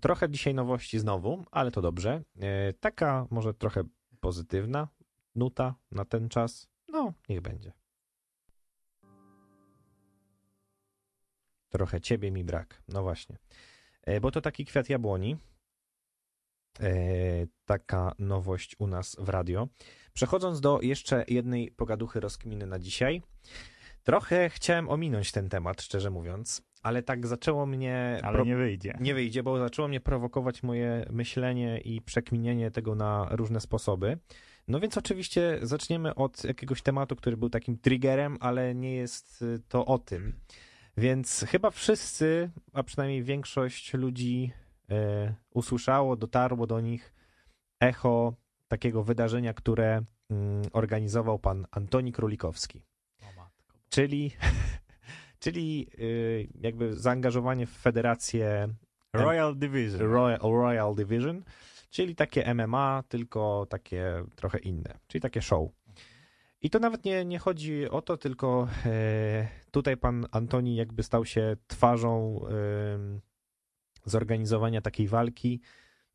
trochę dzisiaj nowości znowu, ale to dobrze. E, taka może trochę pozytywna nuta na ten czas. No, niech będzie. Trochę ciebie mi brak. No właśnie. E, bo to taki kwiat jabłoni. E, taka nowość u nas w radio. Przechodząc do jeszcze jednej pogaduchy rozkminy na dzisiaj. Trochę chciałem ominąć ten temat, szczerze mówiąc, ale tak zaczęło mnie. Ale pro- nie wyjdzie. (laughs) nie wyjdzie, bo zaczęło mnie prowokować moje myślenie i przekminienie tego na różne sposoby. No więc oczywiście zaczniemy od jakiegoś tematu, który był takim triggerem, ale nie jest y, to o tym. Więc chyba wszyscy, a przynajmniej większość ludzi e, usłyszało, dotarło do nich echo takiego wydarzenia, które mm, organizował pan Antoni Królikowski czyli, (laughs) czyli y, jakby zaangażowanie w federację Royal Division. Royal, Royal Division, czyli takie MMA, tylko takie trochę inne, czyli takie show. I to nawet nie, nie chodzi o to, tylko e, tutaj pan Antoni jakby stał się twarzą zorganizowania takiej walki.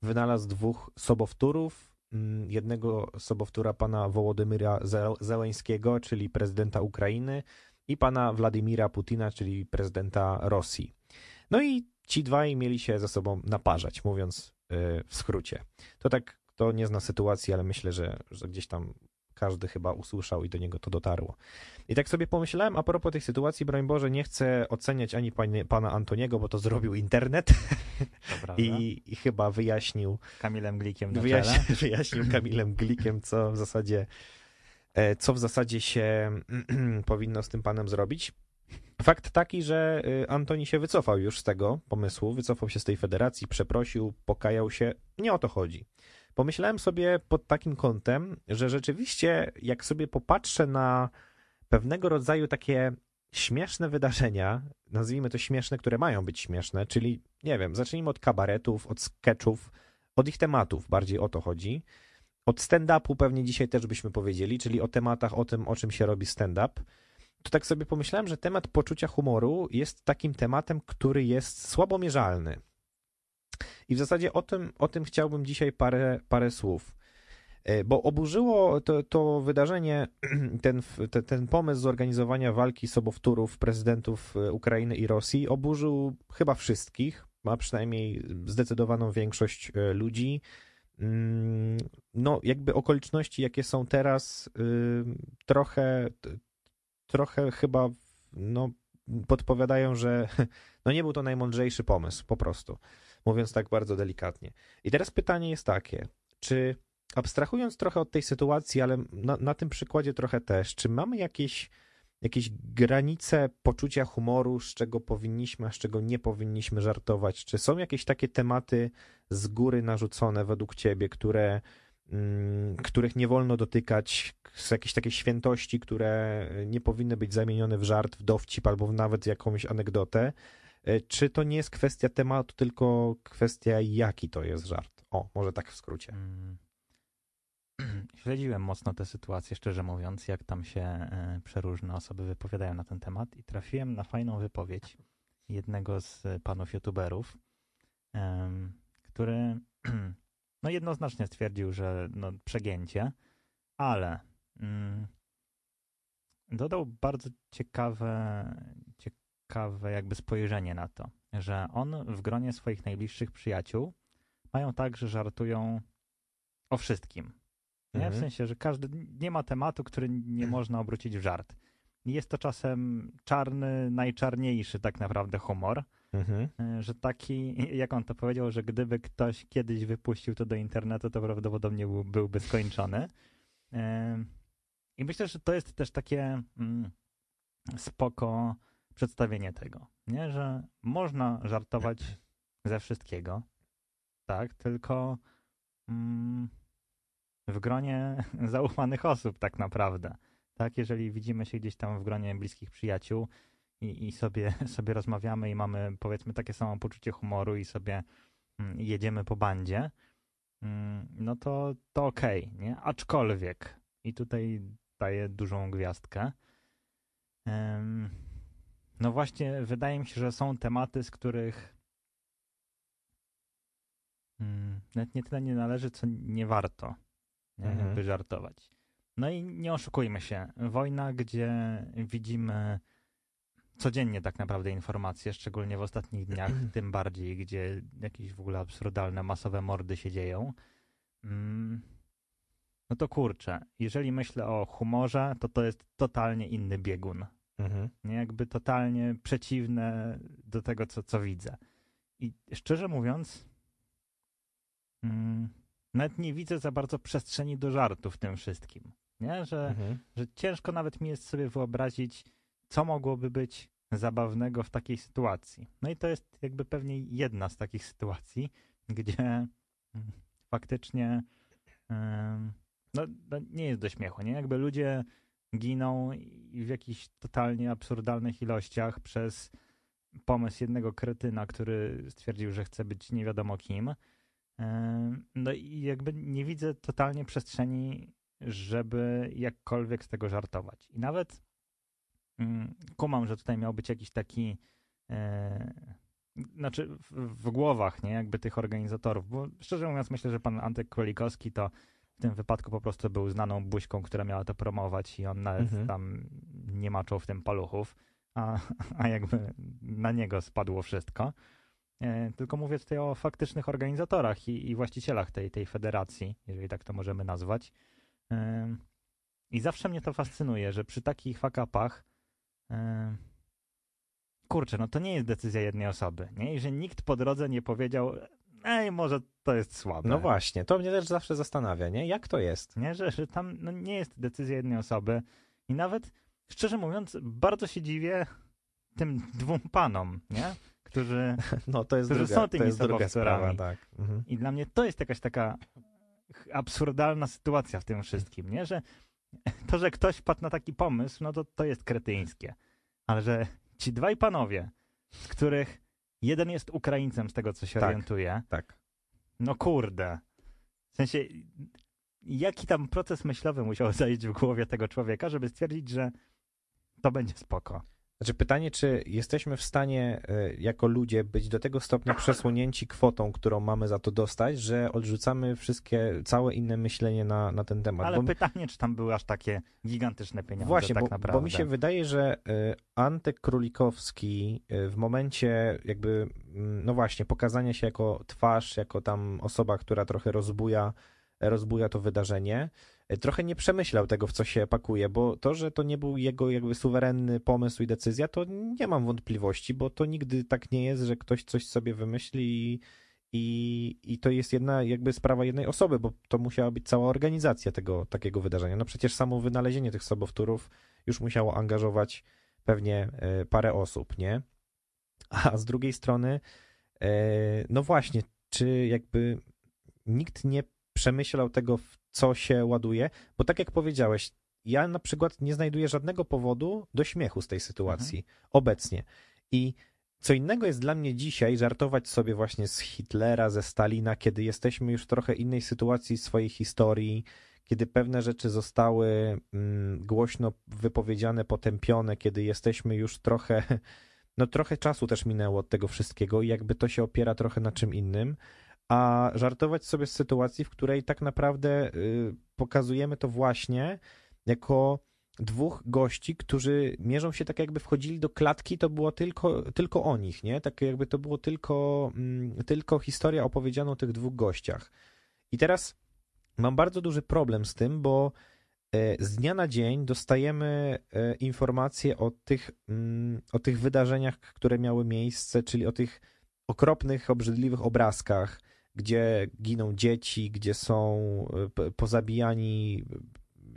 Wynalazł dwóch sobowtórów. Mm, Jednego sobowtóra pana Wołodymyra Ze- Zełeńskiego, czyli prezydenta Ukrainy, i pana Władimira Putina, czyli prezydenta Rosji. No i ci dwaj mieli się ze sobą naparzać, mówiąc e, w skrócie. To tak, kto nie zna sytuacji, ale myślę, że, że gdzieś tam każdy chyba usłyszał i do niego to dotarło. I tak sobie pomyślałem, a propos tej sytuacji, broń Boże, nie chcę oceniać ani panie, pana Antoniego, bo to zrobił internet (laughs) i, i chyba wyjaśnił, Kamilem Glikiem na wyjaśnił, (laughs) wyjaśnił Kamilem Glikiem, co w zasadzie e, co w zasadzie się (clears throat) powinno z tym panem zrobić. Fakt taki, że y, Antoni się wycofał już z tego pomysłu, wycofał się z tej federacji, przeprosił, pokajał się. Nie o to chodzi. Pomyślałem sobie pod takim kątem, że rzeczywiście, jak sobie popatrzę na pewnego rodzaju takie śmieszne wydarzenia, nazwijmy to śmieszne, które mają być śmieszne, czyli, nie wiem, zacznijmy od kabaretów, od sketchów, od ich tematów, bardziej o to chodzi. Od stand-upu pewnie dzisiaj też byśmy powiedzieli, czyli o tematach, o tym, o czym się robi stand-up. to tak sobie pomyślałem, że temat poczucia humoru jest takim tematem, który jest słabo mierzalny. I w zasadzie o tym, o tym chciałbym dzisiaj parę, parę słów. E, bo oburzyło to, to wydarzenie, (clears throat) ten, ten, ten pomysł zorganizowania walki sobowtórów prezydentów e, Ukrainy i Rosji oburzył chyba wszystkich, a przynajmniej zdecydowaną większość e, ludzi. Mm, no, jakby okoliczności, jakie są teraz, trochę, trochę chyba no, podpowiadają, że (laughs) no nie był to najmądrzejszy pomysł, po prostu, mówiąc tak bardzo delikatnie. I teraz pytanie jest takie, czy abstrahując trochę od tej sytuacji, ale na, na tym przykładzie trochę też, czy mamy jakieś, jakieś granice poczucia humoru, z czego powinniśmy, a z czego nie powinniśmy żartować? Czy są jakieś takie tematy z góry narzucone według ciebie, które, mm, których nie wolno dotykać, z jakieś takie świętości, które nie powinny być zamienione w żart, w dowcip albo nawet w jakąś anegdotę? E, czy to nie jest kwestia tematu, tylko kwestia, jaki to jest żart? O, może tak w skrócie. Mm. (clears throat) śledziłem mocno tę sytuację, szczerze mówiąc, jak tam się e, przeróżne osoby wypowiadają na ten temat i trafiłem na fajną wypowiedź jednego z panów youtuberów, który (clears throat) no jednoznacznie stwierdził, że no przegięcie, ale mm, dodał bardzo ciekawe, ciekawe jakby spojrzenie na to, że on w gronie swoich najbliższych przyjaciół mają tak, że żartują o wszystkim. Nie? W mhm. sensie, że każdy, nie ma tematu, który nie (laughs) można obrócić w żart. Jest to czasem czarny, najczarniejszy tak naprawdę humor, mhm. E, że taki, (laughs) jak on to powiedział, że gdyby ktoś kiedyś wypuścił to do internetu, to prawdopodobnie był, byłby skończony. E, I myślę, że to jest też takie mm, spoko przedstawienie tego, nie? że można żartować ze wszystkiego, tak, tylko mm, w gronie (laughs) zaufanych osób tak naprawdę. Tak, jeżeli widzimy się gdzieś tam w gronie bliskich przyjaciół i, i sobie, (laughs) sobie rozmawiamy i mamy powiedzmy takie samo poczucie humoru i sobie mm, jedziemy po bandzie, mm, no to, to okej, okay, nie? Aczkolwiek, i tutaj daję dużą gwiazdkę, no właśnie wydaje mi się, że są tematy, z których mm, nawet nie tyle nie należy, co nie warto mhm. jakby żartować. No i nie oszukujmy się, wojna, gdzie widzimy codziennie tak naprawdę informacje, szczególnie w ostatnich dniach, (clears throat) tym bardziej, gdzie jakieś w ogóle absurdalne, masowe mordy się dzieją. Mm, no to kurczę, jeżeli myślę o humorze, to to jest totalnie inny biegun. Mhm. Nie, jakby totalnie przeciwne do tego, co, co widzę. I szczerze mówiąc, mm, nawet nie widzę za bardzo przestrzeni do żartu w tym wszystkim. Nie? Że, mhm. że ciężko nawet mi jest sobie wyobrazić, co mogłoby być zabawnego w takiej sytuacji. No i to jest jakby pewnie jedna z takich sytuacji, gdzie mm, faktycznie no, no, nie jest do śmiechu, nie? Jakby ludzie giną i w jakichś totalnie absurdalnych ilościach przez pomysł jednego kretyna, który stwierdził, że chce być nie wiadomo kim, no i jakby nie widzę totalnie przestrzeni, żeby jakkolwiek z tego żartować. I nawet mm, kumam, że tutaj miał być jakiś taki e, znaczy w, w, głowach, nie, jakby tych organizatorów, bo szczerze mówiąc myślę, że pan Antek Królikowski to w tym wypadku po prostu był znaną buźką, która miała to promować i on nawet mhm. tam nie maczał w tym paluchów, a, (laughs) a jakby na niego spadło wszystko. E, tylko mówię tutaj o faktycznych organizatorach i, i właścicielach tej, tej federacji, jeżeli tak to możemy nazwać. E, I zawsze mnie to fascynuje, że przy takich fakapach e, kurczę, no to nie jest decyzja jednej osoby, nie? I że nikt po drodze nie powiedział, ej, może to jest słabe. No właśnie, to mnie też zawsze zastanawia, nie? Jak to jest? Nie, że, że tam no, nie jest decyzja jednej osoby i nawet, szczerze mówiąc, bardzo się dziwię tym dwóm panom, nie? którzy, (laughs) no, to jest którzy druga, są tymi to jest druga sprawa, tak. Mhm. I dla mnie to jest jakaś taka absurdalna sytuacja w tym wszystkim, nie? Że (laughs) to, że ktoś padł na taki pomysł, no to to jest kretyńskie. Ale że ci dwaj panowie, z których jeden jest Ukraińcem, z tego co się tak, orientuje. Tak. No kurde. W sensie, jaki tam proces myślowy musiał (laughs) zajść w głowie tego człowieka, żeby stwierdzić, że to będzie spoko. Znaczy pytanie, czy jesteśmy w stanie e, jako ludzie być do tego stopnia przesłonięci kwotą, którą mamy za to dostać, że odrzucamy wszystkie, całe inne myślenie na, na ten temat. Ale Bo- pytanie, czy tam były aż takie gigantyczne pieniądze Właśnie, tak bo, naprawdę. bo mi się wydaje, że y, Antek Królikowski y, w momencie jakby, mm, no właśnie, pokazania się jako twarz, jako tam osoba, która trochę rozbuja, rozbuja to wydarzenie, trochę nie przemyślał tego, w co się pakuje, bo to, że to nie był jego jakby suwerenny pomysł i decyzja, to nie mam wątpliwości, bo to nigdy tak nie jest, że ktoś coś sobie wymyśli i i, I to jest jedna jakby sprawa jednej osoby, bo to musiała być cała organizacja tego takiego wydarzenia. No przecież samo wynalezienie tych sobowtórów już musiało angażować pewnie e, parę osób, nie? A z drugiej strony, e, no właśnie, czy jakby nikt nie przemyślał tego, w co się ładuje? Bo tak jak powiedziałeś, ja na przykład nie znajduję żadnego powodu do śmiechu z tej sytuacji obecnie. I co innego jest dla mnie dzisiaj żartować sobie właśnie z Hitlera, ze Stalina, kiedy jesteśmy już w trochę innej sytuacji swojej historii, kiedy pewne rzeczy zostały mm, głośno wypowiedziane, potępione, kiedy jesteśmy już trochę, (laughs) no trochę czasu też minęło od tego wszystkiego i jakby to się opiera trochę na czym innym, a żartować sobie z sytuacji, w której tak naprawdę y, pokazujemy to właśnie jako dwóch gości, którzy mierzą się tak jakby wchodzili do klatki, to było tylko, tylko o nich, nie? Tak jakby to było tylko, mm, tylko historia opowiedziana o tych dwóch gościach. I teraz mam bardzo duży problem z tym, bo e, z dnia na dzień dostajemy e, informacje o tych, mm, o tych wydarzeniach, które miały miejsce, czyli o tych okropnych, obrzydliwych obrazkach, gdzie giną dzieci, gdzie są e, pozabijani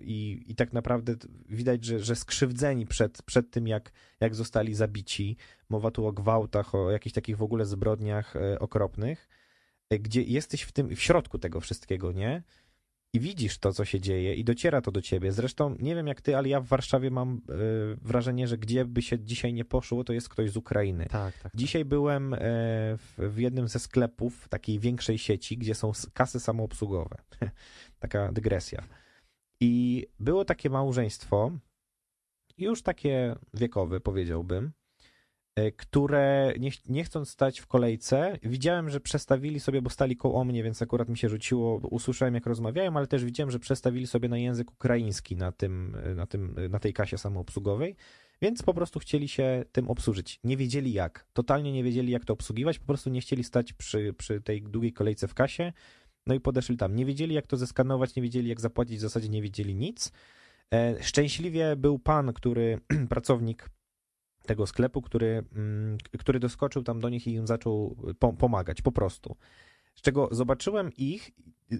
i, i tak naprawdę widać, że, że skrzywdzeni przed, przed tym, jak, jak zostali zabici. Mowa tu o gwałtach, o jakichś takich w ogóle zbrodniach e, okropnych, e, gdzie jesteś w tym, w środku tego wszystkiego, nie? I widzisz to, co się dzieje, i dociera to do ciebie. Zresztą nie wiem jak ty, ale ja w Warszawie mam e, wrażenie, że gdzie by się dzisiaj nie poszło, to jest ktoś z Ukrainy. Tak, tak. Dzisiaj byłem e, w, w jednym ze sklepów takiej większej sieci, gdzie są kasy samoobsługowe. (laughs) Taka dygresja. I było takie małżeństwo, już takie wiekowe, powiedziałbym, które nie, nie chcąc stać w kolejce, widziałem, że przestawili sobie, bo stali koło mnie, więc akurat mi się rzuciło, usłyszałem jak rozmawiają, ale też widziałem, że przestawili sobie na język ukraiński na, tym, na, tym, na tej kasie samoobsługowej, więc po prostu chcieli się tym obsłużyć. Nie wiedzieli jak, totalnie nie wiedzieli jak to obsługiwać, po prostu nie chcieli stać przy, przy tej długiej kolejce w kasie, no i podeszli tam. Nie wiedzieli jak to zeskanować, nie wiedzieli jak zapłacić, w zasadzie nie wiedzieli nic. E, Szczęśliwie był pan, który, (clears throat) pracownik tego sklepu, który, mm, który doskoczył tam do nich i im zaczął po- pomagać, po prostu. Z czego zobaczyłem ich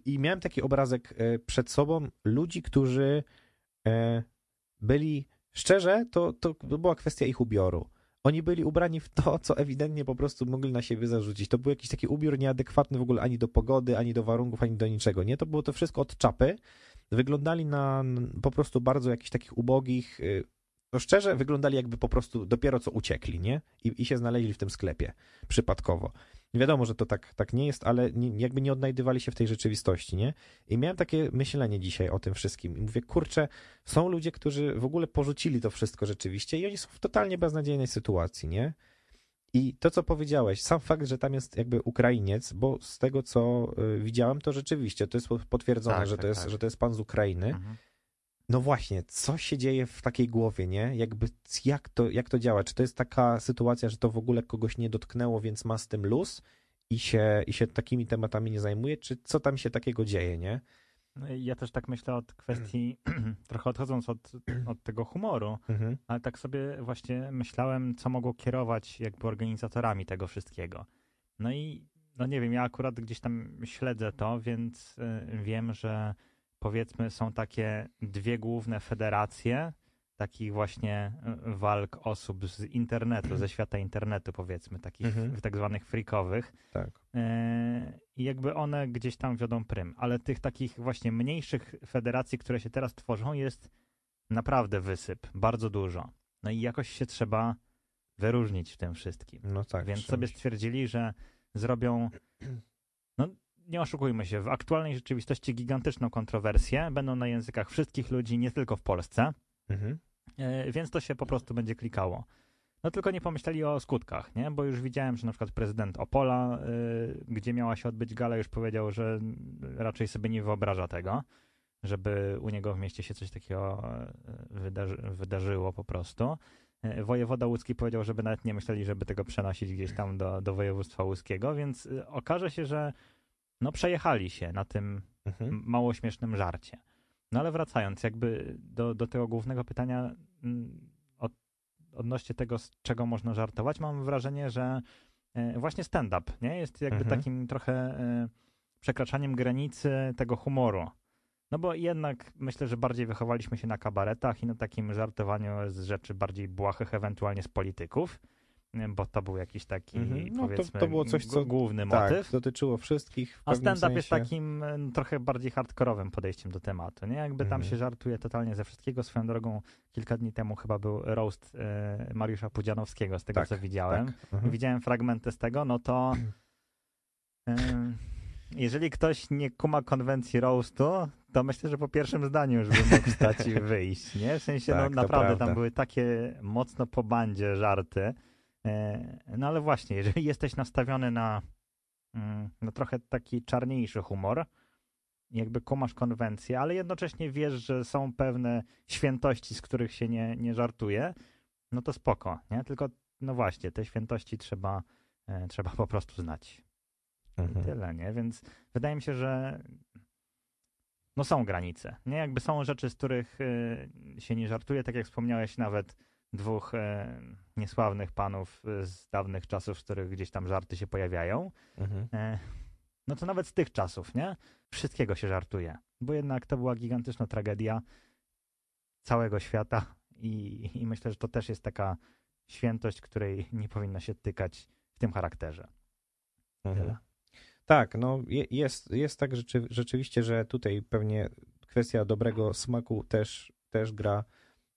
i- miałem taki obrazek e, przed sobą ludzi, którzy e, byli, szczerze, to, to była kwestia ich ubioru. Oni byli ubrani w to, co ewidentnie po prostu mogli na siebie zarzucić. To był jakiś taki ubiór nieadekwatny w ogóle ani do pogody, ani do warunków, ani do niczego. Nie, to było to wszystko od czapy. Wyglądali na po prostu bardzo jakichś takich ubogich. No szczerze, wyglądali jakby po prostu dopiero co uciekli, nie? I, i się znaleźli w tym sklepie przypadkowo. Wiadomo, że to tak, tak nie jest, ale nie, jakby nie odnajdywali się w tej rzeczywistości, nie? I miałem takie myślenie dzisiaj o tym wszystkim. I mówię, kurczę, są ludzie, którzy w ogóle porzucili to wszystko rzeczywiście i oni są w totalnie beznadziejnej sytuacji, nie? I to, co powiedziałeś, sam fakt, że tam jest jakby Ukrainiec, bo z tego, co y, widziałem, to rzeczywiście to jest po- potwierdzone, Tak, że, tak, to jest, tak. że to jest pan z Ukrainy. Mhm. No właśnie, co się dzieje w takiej głowie, nie? Jakby jak to, jak to działa? Czy to jest taka sytuacja, że to w ogóle kogoś nie dotknęło, więc ma z tym luz i się, i się takimi tematami nie zajmuje? Czy co tam się takiego dzieje, nie? No Ja też tak myślę od kwestii, (clears throat) trochę odchodząc od, od tego humoru, Mhm. ale tak sobie właśnie myślałem, co mogło kierować jakby organizatorami tego wszystkiego. No i, no nie wiem, ja akurat gdzieś tam śledzę to, więc y, wiem, że powiedzmy są takie dwie główne federacje takich właśnie y, walk osób z internetu, ze świata internetu powiedzmy, takich Mhm. tak zwanych freakowych. Tak. E, I jakby one gdzieś tam wiodą prym. Ale tych takich właśnie mniejszych federacji, które się teraz tworzą, jest naprawdę wysyp, bardzo dużo. No i jakoś się trzeba wyróżnić w tym wszystkim. No tak. Więc sobie stwierdzili, że zrobią, nie oszukujmy się, w aktualnej rzeczywistości gigantyczną kontrowersję, będą na językach wszystkich ludzi, nie tylko w Polsce. Mhm. E, więc to się po prostu będzie klikało. No tylko nie pomyśleli o skutkach, nie? Bo już widziałem, że na przykład prezydent Opola, y, gdzie miała się odbyć gala, już powiedział, że raczej sobie nie wyobraża tego, żeby u niego w mieście się coś takiego y, wydarzy, wydarzyło po prostu. Y, wojewoda łódzki powiedział, żeby nawet nie myśleli, żeby tego przenosić gdzieś tam do, do województwa łódzkiego, więc y, okaże się, że no przejechali się na tym Mhm. mało śmiesznym żarcie. No ale wracając jakby do, do tego głównego pytania mm, od, odnośnie tego, z czego można żartować, mam wrażenie, że e, właśnie stand-up nie? jest jakby Mhm. takim trochę e, przekraczaniem granicy tego humoru. No bo jednak myślę, że bardziej wychowaliśmy się na kabaretach i na takim żartowaniu z rzeczy bardziej błahych, ewentualnie z polityków, bo to był jakiś taki, Mhm. No to- powiedzmy, to było coś, co- główny Tak, motyw. dotyczyło wszystkich A stand-up jest takim e, trochę bardziej hardkorowym podejściem do tematu, nie? Jakby tam Mhm. się żartuje totalnie ze wszystkiego. Swoją drogą kilka dni temu chyba był roast e, Mariusza Pudzianowskiego, z tego Tak, co widziałem. Tak. Mhm. Widziałem fragmenty z tego, no to e, jeżeli ktoś nie kuma konwencji roastu, to myślę, że po pierwszym zdaniu już by mógł wstać i (laughs) wyjść, nie? W sensie, Tak, no to naprawdę tam były takie mocno po bandzie żarty. E, No ale właśnie, jeżeli jesteś nastawiony na, mm, na trochę taki czarniejszy humor, jakby kumasz konwencję, ale jednocześnie wiesz, że są pewne świętości, z których się nie, nie żartuje, no to spoko, nie? Tylko, no właśnie, te świętości trzeba, e, trzeba po prostu znać. Mhm. tyle, nie? Więc wydaje mi się, że no są granice, nie? Jakby są rzeczy, z których e, się nie żartuje, tak jak wspomniałeś nawet dwóch e, niesławnych panów e, z dawnych czasów, z których gdzieś tam żarty się pojawiają, Mhm. E, no to nawet z tych czasów, nie? Wszystkiego się żartuje, bo jednak to była gigantyczna tragedia całego świata i, i myślę, że to też jest taka świętość, której nie powinno się tykać w tym charakterze. Mhm. Tyle. Tak, no je- jest, jest tak rzeczy, rzeczywiście, że tutaj pewnie kwestia dobrego smaku też, też gra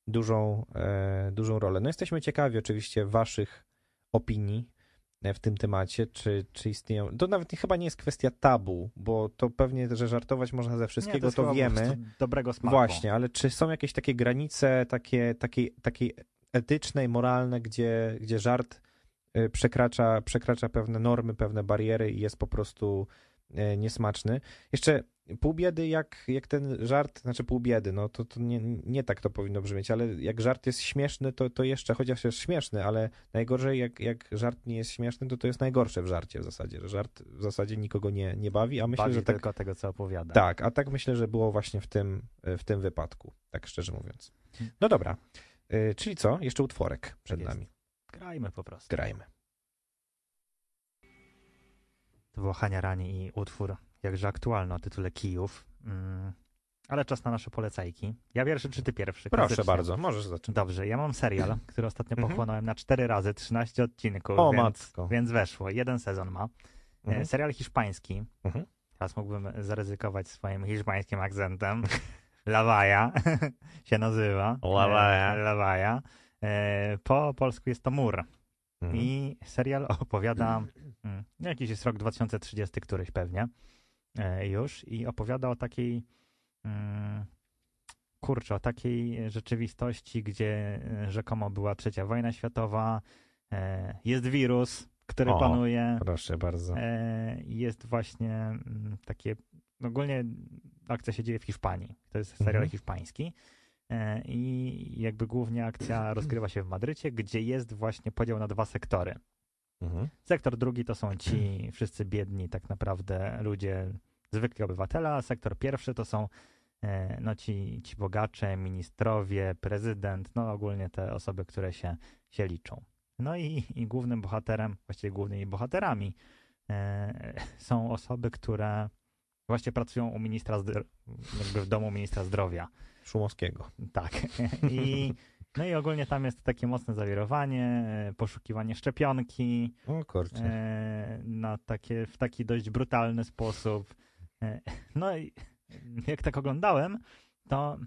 dużą, e, dużą rolę. No jesteśmy ciekawi oczywiście waszych opinii e, w tym temacie, czy, czy istnieją... To nawet nie- chyba nie jest kwestia tabu, bo to pewnie, że żartować można ze wszystkiego, jest to, po wiemy. Dobrego smaku. Właśnie, ale czy są jakieś takie granice takie, takiej, takiej etycznej, moralne, gdzie, gdzie żart y, przekracza, przekracza pewne normy, pewne bariery i jest po prostu niesmaczny? Jeszcze pół biedy, jak, jak ten żart, znaczy pół biedy, no to, to nie, nie tak to powinno brzmieć, ale jak żart jest śmieszny, to, to jeszcze, chociaż jest śmieszny, ale najgorzej jak, jak żart nie jest śmieszny, to to jest najgorsze w żarcie w zasadzie, że żart w zasadzie nikogo nie, nie bawi, a myślę, Bawi że tak tylko tego, co opowiada. tak, a tak myślę, że było właśnie w tym, w tym wypadku, tak szczerze mówiąc. No dobra, y, czyli co? Jeszcze utworek przed Tak jest. nami. Grajmy po prostu. Grajmy. To było Hania Rani i utwór jakże aktualny o tytule Kijów. Mm, ale czas na nasze polecajki. Ja pierwszy, czy ty pierwszy? Proszę Klasycznie. bardzo, możesz zacząć. Dobrze, ja mam serial, (clears throat) który ostatnio Mhm. pochłonąłem na cztery razy, 13 odcinków, O, więc, matko. więc weszło. Jeden sezon ma. E, Mhm. Serial hiszpański. Mhm. Teraz mógłbym zaryzykować swoim hiszpańskim akcentem. (laughs) Lawaja (laughs) się nazywa. Lawaja. E, Lawaja. E, Po polsku jest to mur. Mhm. I serial opowiada, (clears throat) mm, jakiś jest rok 2030 któryś pewnie już i opowiada o takiej mm, kurczę, o takiej rzeczywistości, gdzie e, rzekomo była trzecia wojna światowa, e, jest wirus, który O. panuje, Proszę bardzo. e, jest właśnie mm, takie, ogólnie akcja się dzieje w Hiszpanii, to jest serial Mhm. hiszpański e, i jakby głównie akcja rozgrywa się w Madrycie, gdzie jest właśnie podział na dwa sektory. Mhm. Sektor drugi to są ci (clears throat) wszyscy biedni, tak naprawdę ludzie, zwykli obywatele, a sektor pierwszy to są e, no, ci, ci bogacze, ministrowie, prezydent, no ogólnie te osoby, które się, się liczą. No i, i głównym bohaterem, właściwie głównymi bohaterami e, (laughs) są osoby, które właśnie pracują u ministra, jakby w domu ministra zdrowia. Szumowskiego. Tak. (laughs) I, (laughs) no i ogólnie tam jest takie mocne zawirowanie, e, poszukiwanie szczepionki O kurczę. e, na takie, w taki dość brutalny sposób. E, no i jak tak oglądałem, to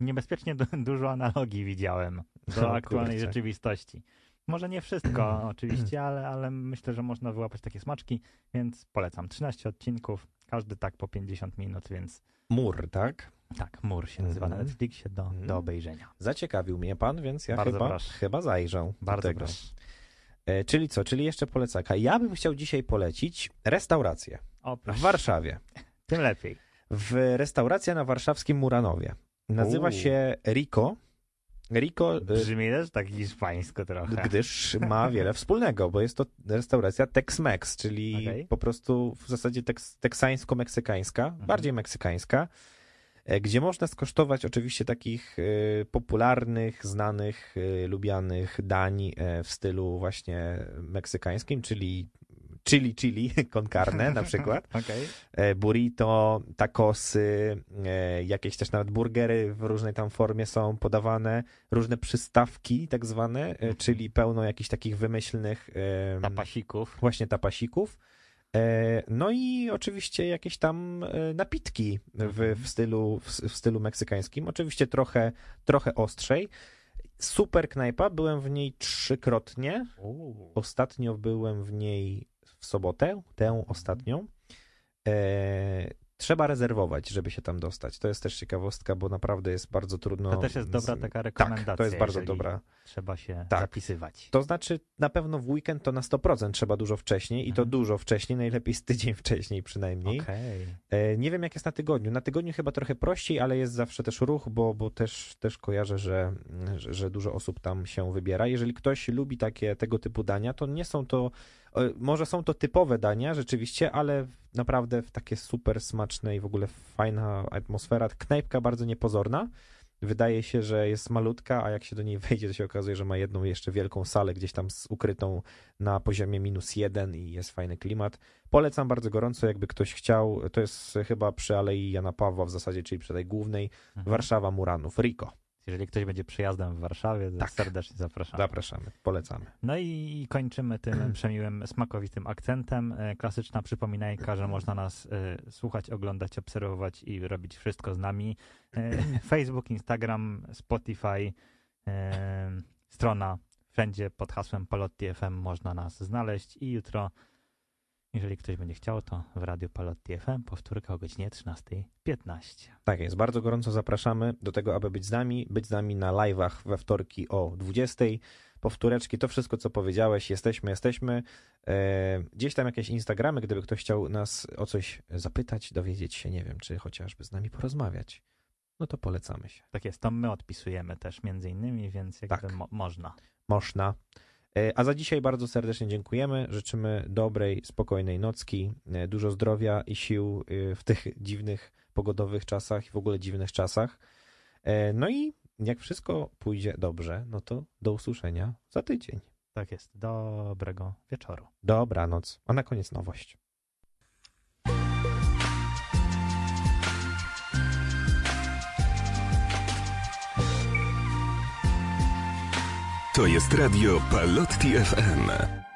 niebezpiecznie du dużo analogii widziałem do O aktualnej kurczę. rzeczywistości. Może nie wszystko (clears throat) oczywiście, ale, ale myślę, że można wyłapać takie smaczki, więc polecam. 13 odcinków, każdy tak po 50 minut, więc Mur, tak? Tak, Mur się nazywa Mhm. na Netflixie do, Mhm. do obejrzenia. Zaciekawił mnie pan, więc ja Bardzo chyba, proszę. chyba zajrzał do Bardzo tego. proszę. E, czyli co? Czyli jeszcze polecaka. Ja bym chciał dzisiaj polecić restaurację O, w proszę. Warszawie. (laughs) Tym lepiej. W restauracja na warszawskim Muranowie. Nazywa się Rico. Rico, e, Brzmi też tak hiszpańsko trochę. gdyż ma (laughs) wiele wspólnego, bo jest to restauracja Tex-Mex, czyli Okej. po prostu w zasadzie teks, teksańsko-meksykańska, bardziej meksykańska, gdzie można skosztować oczywiście takich e, popularnych, znanych, e, lubianych dań e, w stylu właśnie meksykańskim, czyli chili chili (laughs) con carne na przykład, (laughs) e, burrito, tacosy, e, jakieś też nawet burgery w różnej tam formie są podawane, różne przystawki tak zwane, e, czyli pełno jakichś takich wymyślnych e, Tapasików. właśnie tapasików. E, No i oczywiście jakieś tam e, napitki w, w, stylu, w, w stylu meksykańskim. Oczywiście trochę, trochę ostrzej. Super knajpa, byłem w niej trzykrotnie. Ostatnio byłem w niej w sobotę, tę ostatnią. Trzeba rezerwować, żeby się tam dostać. To jest też ciekawostka, bo naprawdę jest bardzo trudno. To też jest dobra taka rekomendacja. Tak, to jest bardzo dobra. Trzeba się Tak. zapisywać. To znaczy, na pewno w weekend to na 100% trzeba dużo wcześniej i to Mhm. dużo wcześniej, najlepiej z tydzień (laughs) wcześniej przynajmniej. Okej. E, Nie wiem, jak jest na tygodniu. Na tygodniu chyba trochę prościej, ale jest zawsze też ruch, bo, bo też, też kojarzę, że, że, dużo osób tam się wybiera. Jeżeli ktoś lubi takie tego typu dania, to nie są to, może są to typowe dania rzeczywiście, ale naprawdę w takie super smaczne i w ogóle fajna atmosfera. Knajpka bardzo niepozorna. Wydaje się, że jest malutka, a jak się do niej (laughs) wejdzie, to się okazuje, że ma jedną jeszcze wielką salę gdzieś tam z ukrytą na poziomie minus jeden i jest fajny klimat. Polecam bardzo gorąco, jakby ktoś chciał. To jest chyba przy Alei Jana Pawła w zasadzie, czyli przy tej głównej. Mhm. Warszawa, Muranów, Rico. Jeżeli ktoś będzie przyjazdem w Warszawie, to Tak. serdecznie zapraszam. Zapraszamy, polecamy. No i kończymy tym (clears throat) przemiłym, smakowitym akcentem. E, Klasyczna przypominajka, że można nas e, słuchać, oglądać, obserwować i robić wszystko z nami. E, (clears throat) Facebook, Instagram, Spotify, strona wszędzie pod hasłem Palotti FM można nas znaleźć i jutro, jeżeli ktoś będzie chciał, to w Radiu Palotti FM powtórka o godzinie 13.15. Tak jest, bardzo gorąco zapraszamy do tego, aby być z nami, być z nami na live'ach we wtorki o 20. Powtóreczki, to wszystko, co powiedziałeś, jesteśmy, jesteśmy. E, gdzieś tam jakieś Instagramy, gdyby ktoś chciał nas o coś zapytać, dowiedzieć się, nie wiem, czy chociażby z nami porozmawiać, no to polecamy się. Tak jest, to my odpisujemy też między innymi, więc jakby Tak. mo- można. Można. E, A za dzisiaj bardzo serdecznie dziękujemy. Życzymy dobrej, spokojnej nocki, e, dużo zdrowia i sił e, w tych dziwnych pogodowych czasach i w ogóle dziwnych czasach. No i jak wszystko pójdzie dobrze, no to do usłyszenia za tydzień. Tak jest. Dobrego wieczoru. Dobranoc. A na koniec nowość. To jest radio Palotti FM.